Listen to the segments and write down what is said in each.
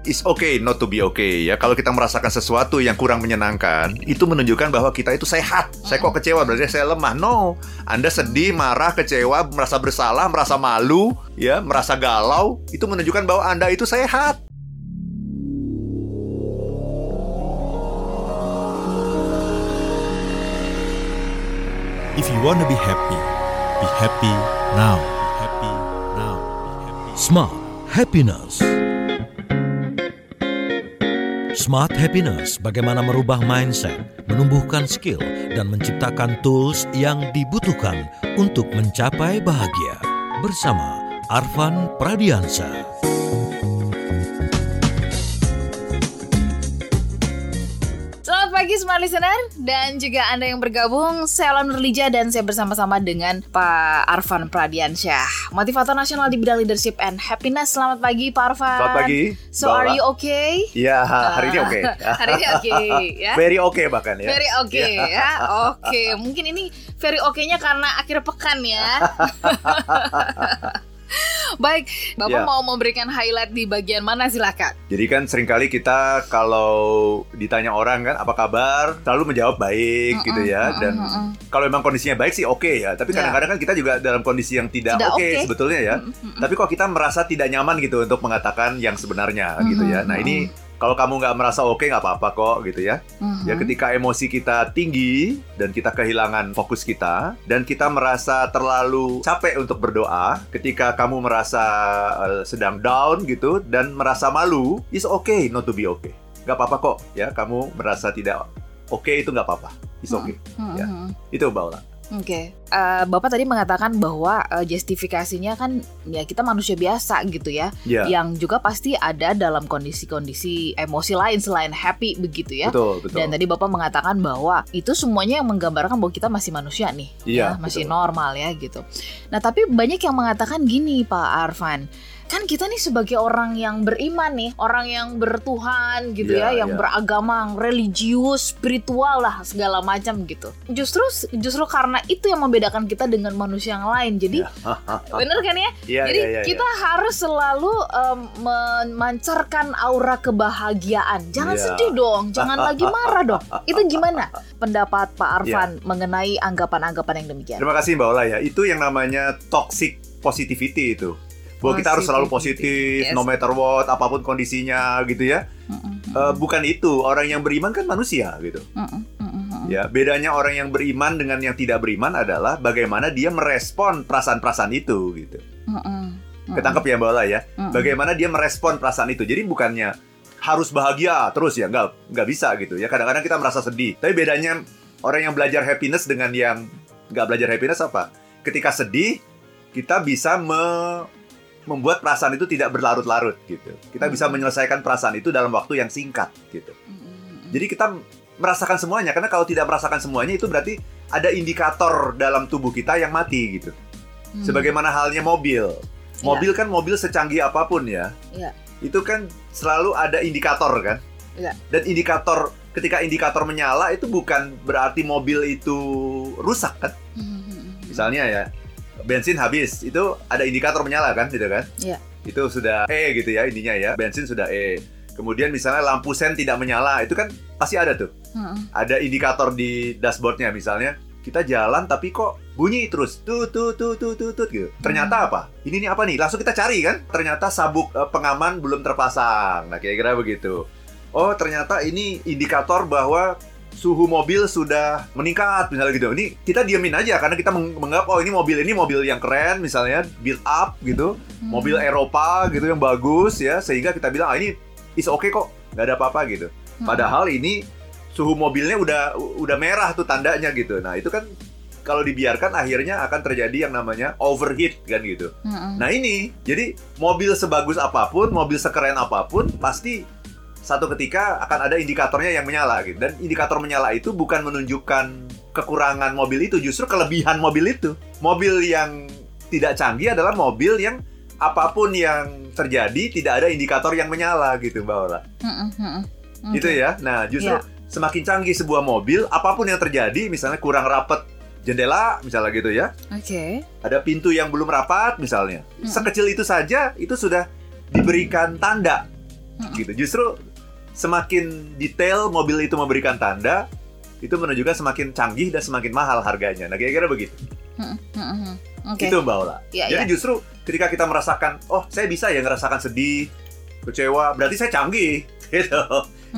It's okay not to be okay ya. Kalau kita merasakan sesuatu yang kurang menyenangkan, itu menunjukkan bahwa kita itu sehat. Saya kok kecewa berarti saya lemah. No, Anda sedih, marah, kecewa, merasa bersalah, merasa malu, ya, merasa galau, itu menunjukkan bahwa Anda itu sehat. If you want to be happy, be happy now. Be happy now. Be happy. Smart happiness. Smart happiness bagaimana merubah mindset, menumbuhkan skill dan menciptakan tools yang dibutuhkan untuk mencapai bahagia. Bersama Arvan Pradiansa. Semua listener dan juga Anda yang bergabung. Saya Alan Nurlija dan saya bersama-sama dengan Pak Arvan Pradiansyah, motivator nasional di bidang leadership and happiness. Selamat pagi Pak Arvan. Selamat pagi, So Mbak are you okay? Ya, hari ini oke. Hari ini oke ya. Very okay bahkan ya. Very oke ya. Oke, mungkin ini very oke-nya karena akhir pekan ya. Baik, Ya. Bapak mau memberikan highlight di bagian mana silakan. Jadi kan sering kali kita kalau ditanya orang kan apa kabar, selalu menjawab baik gitu ya. Dan kalau memang kondisinya baik sih oke ya. Tapi Ya. kadang-kadang kan kita juga dalam kondisi yang tidak, Tidak oke oke. sebetulnya ya. Tapi kok kita merasa tidak nyaman gitu untuk mengatakan yang sebenarnya gitu ya. Nah ini kalau kamu nggak merasa oke nggak apa-apa kok gitu ya. Mhm. Ya ketika emosi kita tinggi dan kita kehilangan fokus kita dan kita merasa terlalu capek untuk berdoa, ketika kamu merasa eh, sedang down gitu dan merasa malu, it's okay not to be okay. Gak apa-apa kok ya, kamu merasa tidak oke itu nggak apa-apa. It's okay. Mhm. Ya. Itu Mbak Ola. Oke, Eh, Bapak tadi mengatakan bahwa eh, justifikasinya kan ya kita manusia biasa gitu ya, Ya, yang juga pasti ada dalam kondisi-kondisi emosi lain selain happy begitu ya. betul, betul. Dan tadi Bapak mengatakan bahwa itu semuanya yang menggambarkan bahwa kita masih manusia nih, Iya, ya, masih betul. normal ya gitu. Nah tapi banyak yang mengatakan gini Pak Arfan, kan kita nih sebagai orang yang beriman nih, orang yang bertuhan gitu Iya, ya, yang iya. beragama, religius, spiritual lah segala macam gitu. Justru justru karena itu yang membedakan kita dengan manusia yang lain. Jadi bener kan ya? Iya, Jadi iya, iya, kita harus selalu em, memancarkan aura kebahagiaan. Jangan Iya. sedih dong, jangan lagi marah dong. Itu gimana pendapat Pak Arfan Iya. mengenai anggapan-anggapan yang demikian? Terima kasih Mbak Ola ya. Itu yang namanya toxic positivity itu. Bahwa kita harus selalu positif, yes. no matter what, apa pun kondisinya gitu ya. Mm-mm, Eh, bukan itu. Orang yang beriman kan manusia gitu. mm-mm, mm-mm, Ya, bedanya orang yang beriman dengan yang tidak beriman adalah bagaimana dia merespon perasaan-perasaan itu gitu. mm-mm, mm-mm, Ketangkep ya Mbak Ola ya. Bagaimana dia merespon perasaan itu. Jadi bukannya harus bahagia terus ya, nggak nggak bisa gitu ya. Kadang-kadang kita merasa sedih. Tapi bedanya orang yang belajar happiness dengan yang nggak belajar happiness apa? Ketika sedih, kita bisa me- membuat perasaan itu tidak berlarut-larut gitu. Kita bisa menyelesaikan perasaan itu dalam waktu yang singkat gitu. Jadi kita merasakan semuanya karena kalau tidak merasakan semuanya itu berarti ada indikator dalam tubuh kita yang mati gitu. mm. Sebagaimana halnya mobil. Mobil kan mobil secanggih apa pun ya. Iya. Itu kan selalu ada indikator kan? Iya. Dan indikator ketika indikator menyala itu bukan berarti mobil itu rusak kan? Mm-mm, Misalnya ya bensin habis itu ada indikator menyala kan gitu kan? Iya. Itu sudah E gitu ya intinya ya. Bensin sudah E. Kemudian misalnya lampu sen tidak menyala itu kan pasti ada tuh. Mm-mm. Ada indikator di dashboardnya misalnya kita jalan tapi kok bunyi terus tut tut tut tut tut, tut gitu. Ternyata apa? Ini nih apa nih? Langsung kita cari kan? Ternyata sabuk eh, pengaman belum terpasang. Nah kira-kira begitu. Oh ternyata ini indikator bahwa suhu mobil sudah meningkat misalnya gitu. Ini kita diemin aja karena kita meng- menganggap oh ini mobil ini mobil yang keren misalnya build up gitu, mobil Eropa gitu yang bagus ya sehingga kita bilang ah ini is oke kok nggak ada apa-apa gitu. Padahal ini suhu mobilnya udah udah merah tuh tandanya gitu. Nah itu kan kalau dibiarkan akhirnya akan terjadi yang namanya overheat kan gitu. Mm-mm. Nah ini jadi mobil sebagus apa pun, mobil sekeren apa pun pasti satu ketika akan ada indikatornya yang menyala gitu. Dan indikator menyala itu bukan menunjukkan kekurangan mobil itu, justru kelebihan mobil itu. Mobil yang tidak canggih adalah mobil yang apa pun yang terjadi tidak ada indikator yang menyala gitu, Mbak Ola. Mm-mm. Gitu Oke. ya. Nah, justru Iya. Semakin canggih sebuah mobil, apa pun yang terjadi, misalnya kurang rapet jendela, misalnya gitu ya, Oke. ada pintu yang belum rapat misalnya. Mm. Sekecil itu saja itu sudah diberikan tanda gitu. Justru semakin detail mobil itu memberikan tanda, itu menunjukkan semakin canggih dan semakin mahal harganya. Nah, kira-kira begitu. Oke. Itu Mbak Ola. Ya, Jadi ya. justru ketika kita merasakan, oh saya bisa ya ngerasakan sedih, kecewa, berarti saya canggih. Gitu.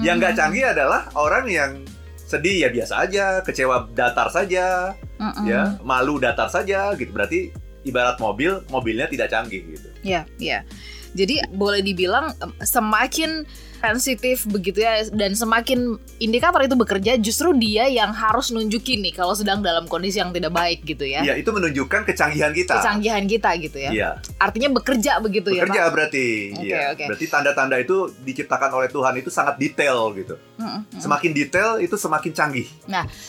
Yang nggak Hmm. canggih adalah orang yang sedih ya biasa aja, kecewa datar saja, Hmm, hmm. ya malu datar saja gitu. Berarti ibarat mobil, mobilnya tidak canggih gitu. Ya, ya. Jadi boleh dibilang em, semakin sensitif begitu ya dan semakin indikator itu bekerja justru dia yang harus nunjukin nih kalau sedang dalam kondisi yang tidak baik gitu ya. Iya, itu menunjukkan kecanggihan kita. Kecanggihan kita gitu ya. Iya, Artinya bekerja begitu ya, bekerja berarti. Oke, Iya. oke. Berarti tanda-tanda itu diciptakan oleh Tuhan itu sangat detail gitu. Mm, mm. Semakin detail itu semakin canggih.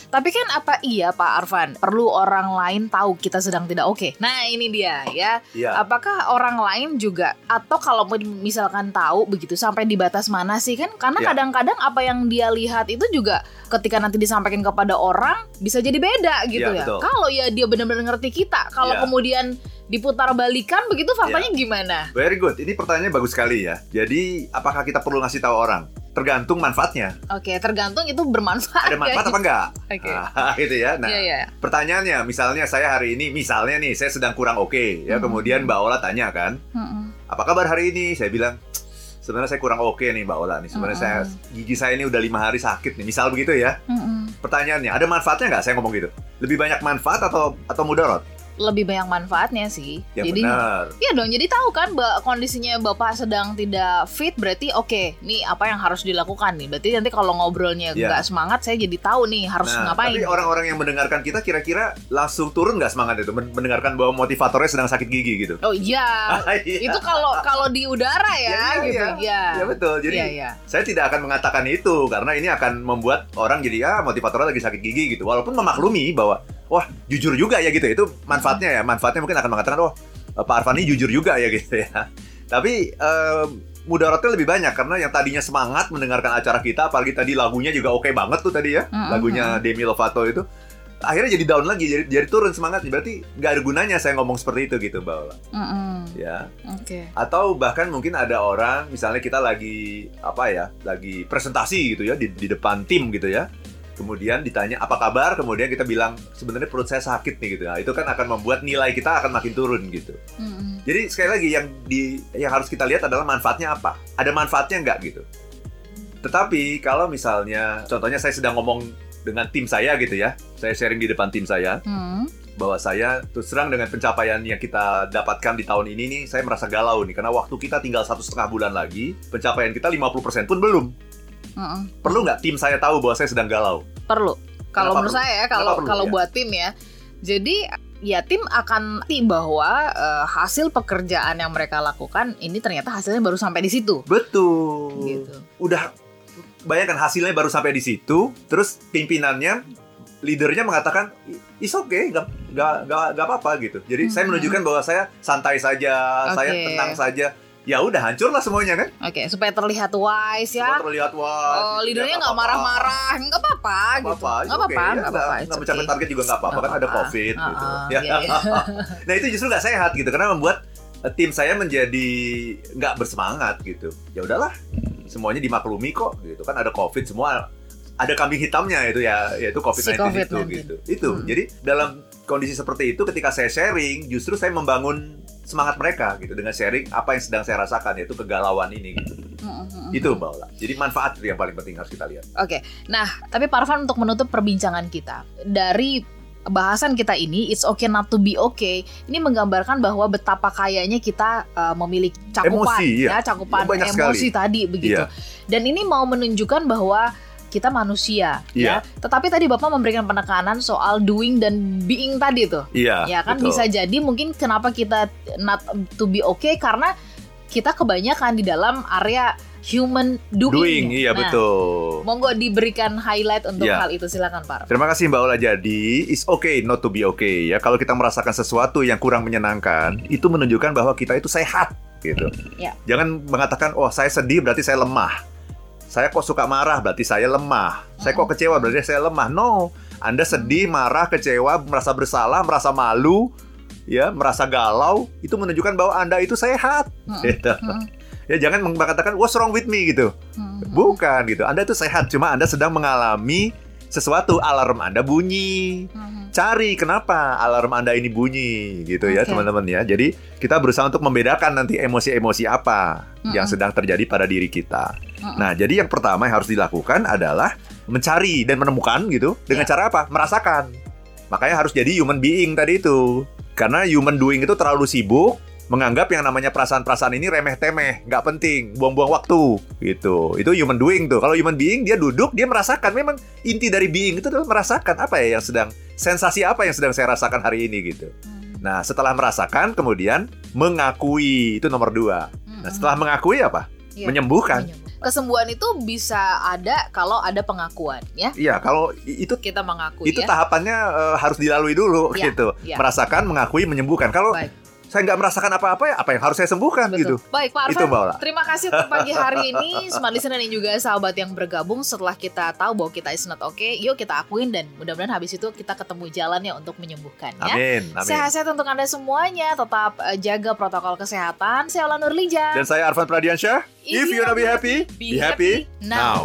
Tapi kan apa iya Pak Arfan perlu orang lain tahu kita sedang tidak oke. Nah ini dia ya. Iya. Apakah orang lain juga atau kalau misalkan tahu begitu sampai di batas mana sih kan? Karena Ya. kadang-kadang apa yang dia lihat itu juga ketika nanti disampaikan kepada orang bisa jadi beda gitu Ya, ya. betul. Kalau ya dia benar-benar ngerti kita, kalau Ya. kemudian diputar balikan begitu faktanya gimana? Very good. Ini pertanyaannya bagus sekali ya. Jadi, apakah kita perlu ngasih tahu orang? Tergantung manfaatnya. Oke, tergantung itu bermanfaat. Ada manfaat ya. apa enggak? Oke. Nah, gitu ya. Nah, Iya, iya. pertanyaannya, misalnya saya hari ini, misalnya nih, saya sedang kurang oke, ya. Hmm. Kemudian Mbak Ola tanya kan, Mm-mm. Apa kabar hari ini? Saya bilang, sebenarnya saya kurang oke nih Mbak Ola nih. Sebenarnya saya Hmm. gigi saya ini udah lima hari sakit nih. Misal begitu ya. Mm-mm. Pertanyaannya, ada manfaatnya nggak saya ngomong gitu? Lebih banyak manfaat atau atau mudarat? Lebih banyak manfaatnya sih. Ya Jadi benar. Iya dong, jadi tahu kan ba- kondisinya bapak sedang tidak fit, berarti oke, nih apa yang harus dilakukan nih. Berarti nanti kalau ngobrolnya Iya. nggak semangat, saya jadi tahu nih harus Nah, ngapain. tapi orang-orang yang mendengarkan kita kira-kira langsung turun nggak semangat itu Men- mendengarkan bahwa motivatornya sedang sakit gigi gitu? Oh iya, Iya. itu kalau kalau di udara ya, Iya, gitu. iya. Iya. Ya betul. Jadi Iya, iya. saya tidak akan mengatakan itu karena ini akan membuat orang jadi ah motivatornya lagi sakit gigi gitu. Walaupun memaklumi bahwa wah jujur juga ya gitu. Itu manfaatnya ya. Manfaatnya mungkin akan mengatakan oh Pak Arfan ini jujur juga ya gitu ya. Tapi eh, mudaratnya lebih banyak karena yang tadinya semangat mendengarkan acara kita, apalagi tadi lagunya juga oke banget tuh tadi ya, lagunya Demi Lovato itu. Akhirnya jadi down lagi, jadi, jadi turun semangatnya. Berarti nggak ada gunanya saya ngomong seperti itu gitu, Mbak Ola. Mm-mm. Ya. Oke. Atau bahkan mungkin ada orang, misalnya kita lagi apa ya, lagi presentasi gitu ya di, di depan tim gitu ya. Kemudian ditanya apa kabar, kemudian kita bilang sebenarnya perut saya sakit nih gitu. Nah, itu kan akan membuat nilai kita akan makin turun gitu. Mm-mm. Jadi sekali lagi yang di yang harus kita lihat adalah manfaatnya apa. Ada manfaatnya nggak gitu. Tetapi kalau misalnya contohnya saya sedang ngomong dengan tim saya gitu ya. Saya sharing di depan tim saya Hmm. bahwa saya terus terang dengan pencapaian yang kita dapatkan di tahun ini nih saya merasa galau nih karena waktu kita tinggal satu setengah bulan lagi pencapaian kita 50% pun belum Mm-mm. perlu nggak tim saya tahu bahwa saya sedang galau Perlu. Kalau menurut perlu? saya ya, kalau perlu, kalau ya? buat tim ya. Jadi ya tim akan ngerti bahwa eh, hasil pekerjaan yang mereka lakukan ini ternyata hasilnya baru sampai di situ. betul Gitu. udah bayangkan hasilnya baru sampai di situ terus pimpinannya leadernya mengatakan is okay nggak nggak nggak nggak apa-apa gitu jadi saya Hmm. menunjukkan bahwa saya santai saja saya Oke. tenang saja ya udah hancurlah semuanya kan Oke, supaya terlihat wise ya. terlihat wah Oh, leadernya ya, nggak marah-marah, nggak apa-apa gitu. apa-apa, Nggak apa-apa, okay. Nggak apa-apa. nggak mencapai okay. target juga nggak apa-apa kan ada covid Ah, gitu ah, ya. iya, iya. nah itu justru nggak sehat gitu karena membuat eh, tim saya menjadi nggak bersemangat gitu ya udahlah semuanya dimaklumi kok gitu kan ada covid semua ada kambing hitamnya itu ya yaitu covid 19 Si itu COVID-19. gitu itu Hmm. jadi dalam kondisi seperti itu ketika saya sharing justru saya membangun semangat mereka gitu dengan sharing apa yang sedang saya rasakan yaitu kegalauan ini gitu itu mbak Ola jadi manfaat itu yang paling penting harus kita lihat Oke, nah tapi Parvan untuk menutup perbincangan kita dari bahasan kita ini, it's okay not to be okay. Ini menggambarkan bahwa betapa kayanya kita uh, memiliki cakupan, Emosi, iya. ya cakupan Iya, emosi sekali. tadi begitu. Iya. Dan ini mau menunjukkan bahwa kita manusia, Iya. ya. Tetapi tadi bapak memberikan penekanan soal doing dan being tadi tuh. iya ya kan betul. bisa jadi mungkin kenapa kita not to be okay karena kita kebanyakan di dalam area human doing. doing iya Nah, betul Monggo diberikan highlight untuk Iya. hal itu silakan Pak. Terima kasih Mbak Ola. Jadi, it's okay not to be okay ya. Kalau kita merasakan sesuatu yang kurang menyenangkan, itu menunjukkan bahwa kita itu sehat gitu. Ya. Jangan mengatakan, "Oh, saya sedih berarti saya lemah." Saya kok suka marah berarti saya lemah. Saya kok kecewa berarti saya lemah. No. Anda sedih, marah, kecewa, merasa bersalah, merasa malu, ya, merasa galau, itu menunjukkan bahwa Anda itu sehat. Gitu. Ya jangan mengatakan what's wrong with me gitu. Bukan gitu. Anda tuh sehat, cuma Anda sedang mengalami sesuatu alarm Anda bunyi. Cari kenapa alarm Anda ini bunyi gitu ya, Oke. teman-teman ya. Jadi kita berusaha untuk membedakan nanti emosi-emosi apa yang Mm-mm. sedang terjadi pada diri kita. Mm-mm. Nah, jadi yang pertama yang harus dilakukan adalah mencari dan menemukan gitu dengan Ya. cara apa? Merasakan. Makanya harus jadi human being tadi itu. Karena human doing itu terlalu sibuk menganggap yang namanya perasaan-perasaan ini remeh-temeh, nggak penting, buang-buang waktu gitu. Itu human doing tuh. Kalau human being dia duduk, dia merasakan. Memang inti dari being itu adalah merasakan apa ya yang sedang sensasi apa yang sedang saya rasakan hari ini gitu. Hmm. Nah, setelah merasakan kemudian mengakui itu nomor dua. Nah, setelah mengakui apa? Iya. Menyembuhkan. Menyembuh. Kesembuhan itu bisa ada kalau ada pengakuan ya. Iya, kalau itu Kita mengakui itu ya. tahapannya eh, harus dilalui dulu Iya, gitu. iya. Merasakan, mengakui, menyembuhkan. Kalau Baik. Saya nggak merasakan apa-apa ya apa yang harus saya sembuhkan gitu. Betul. Baik Pak Itu, Arfan, Mbak Ola. terima kasih untuk pagi hari ini Smart Listener dan juga sahabat yang bergabung setelah kita tahu bahwa kita is not okay, yuk kita akuin dan mudah-mudahan habis itu kita ketemu jalannya untuk menyembuhkan ya. Amin. Amin. Sehat-sehat untuk Anda semuanya, tetap eh, jaga protokol kesehatan. Saya Ola Nurlija. Dan saya Arfan Pradiansyah. If, you wanna be happy, be, happy now.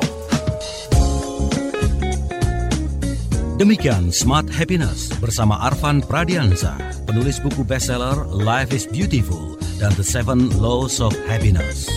Demikian Smart Happiness bersama Arfan Pradiansa, penulis buku bestseller Life is Beautiful dan The Seven Laws of Happiness.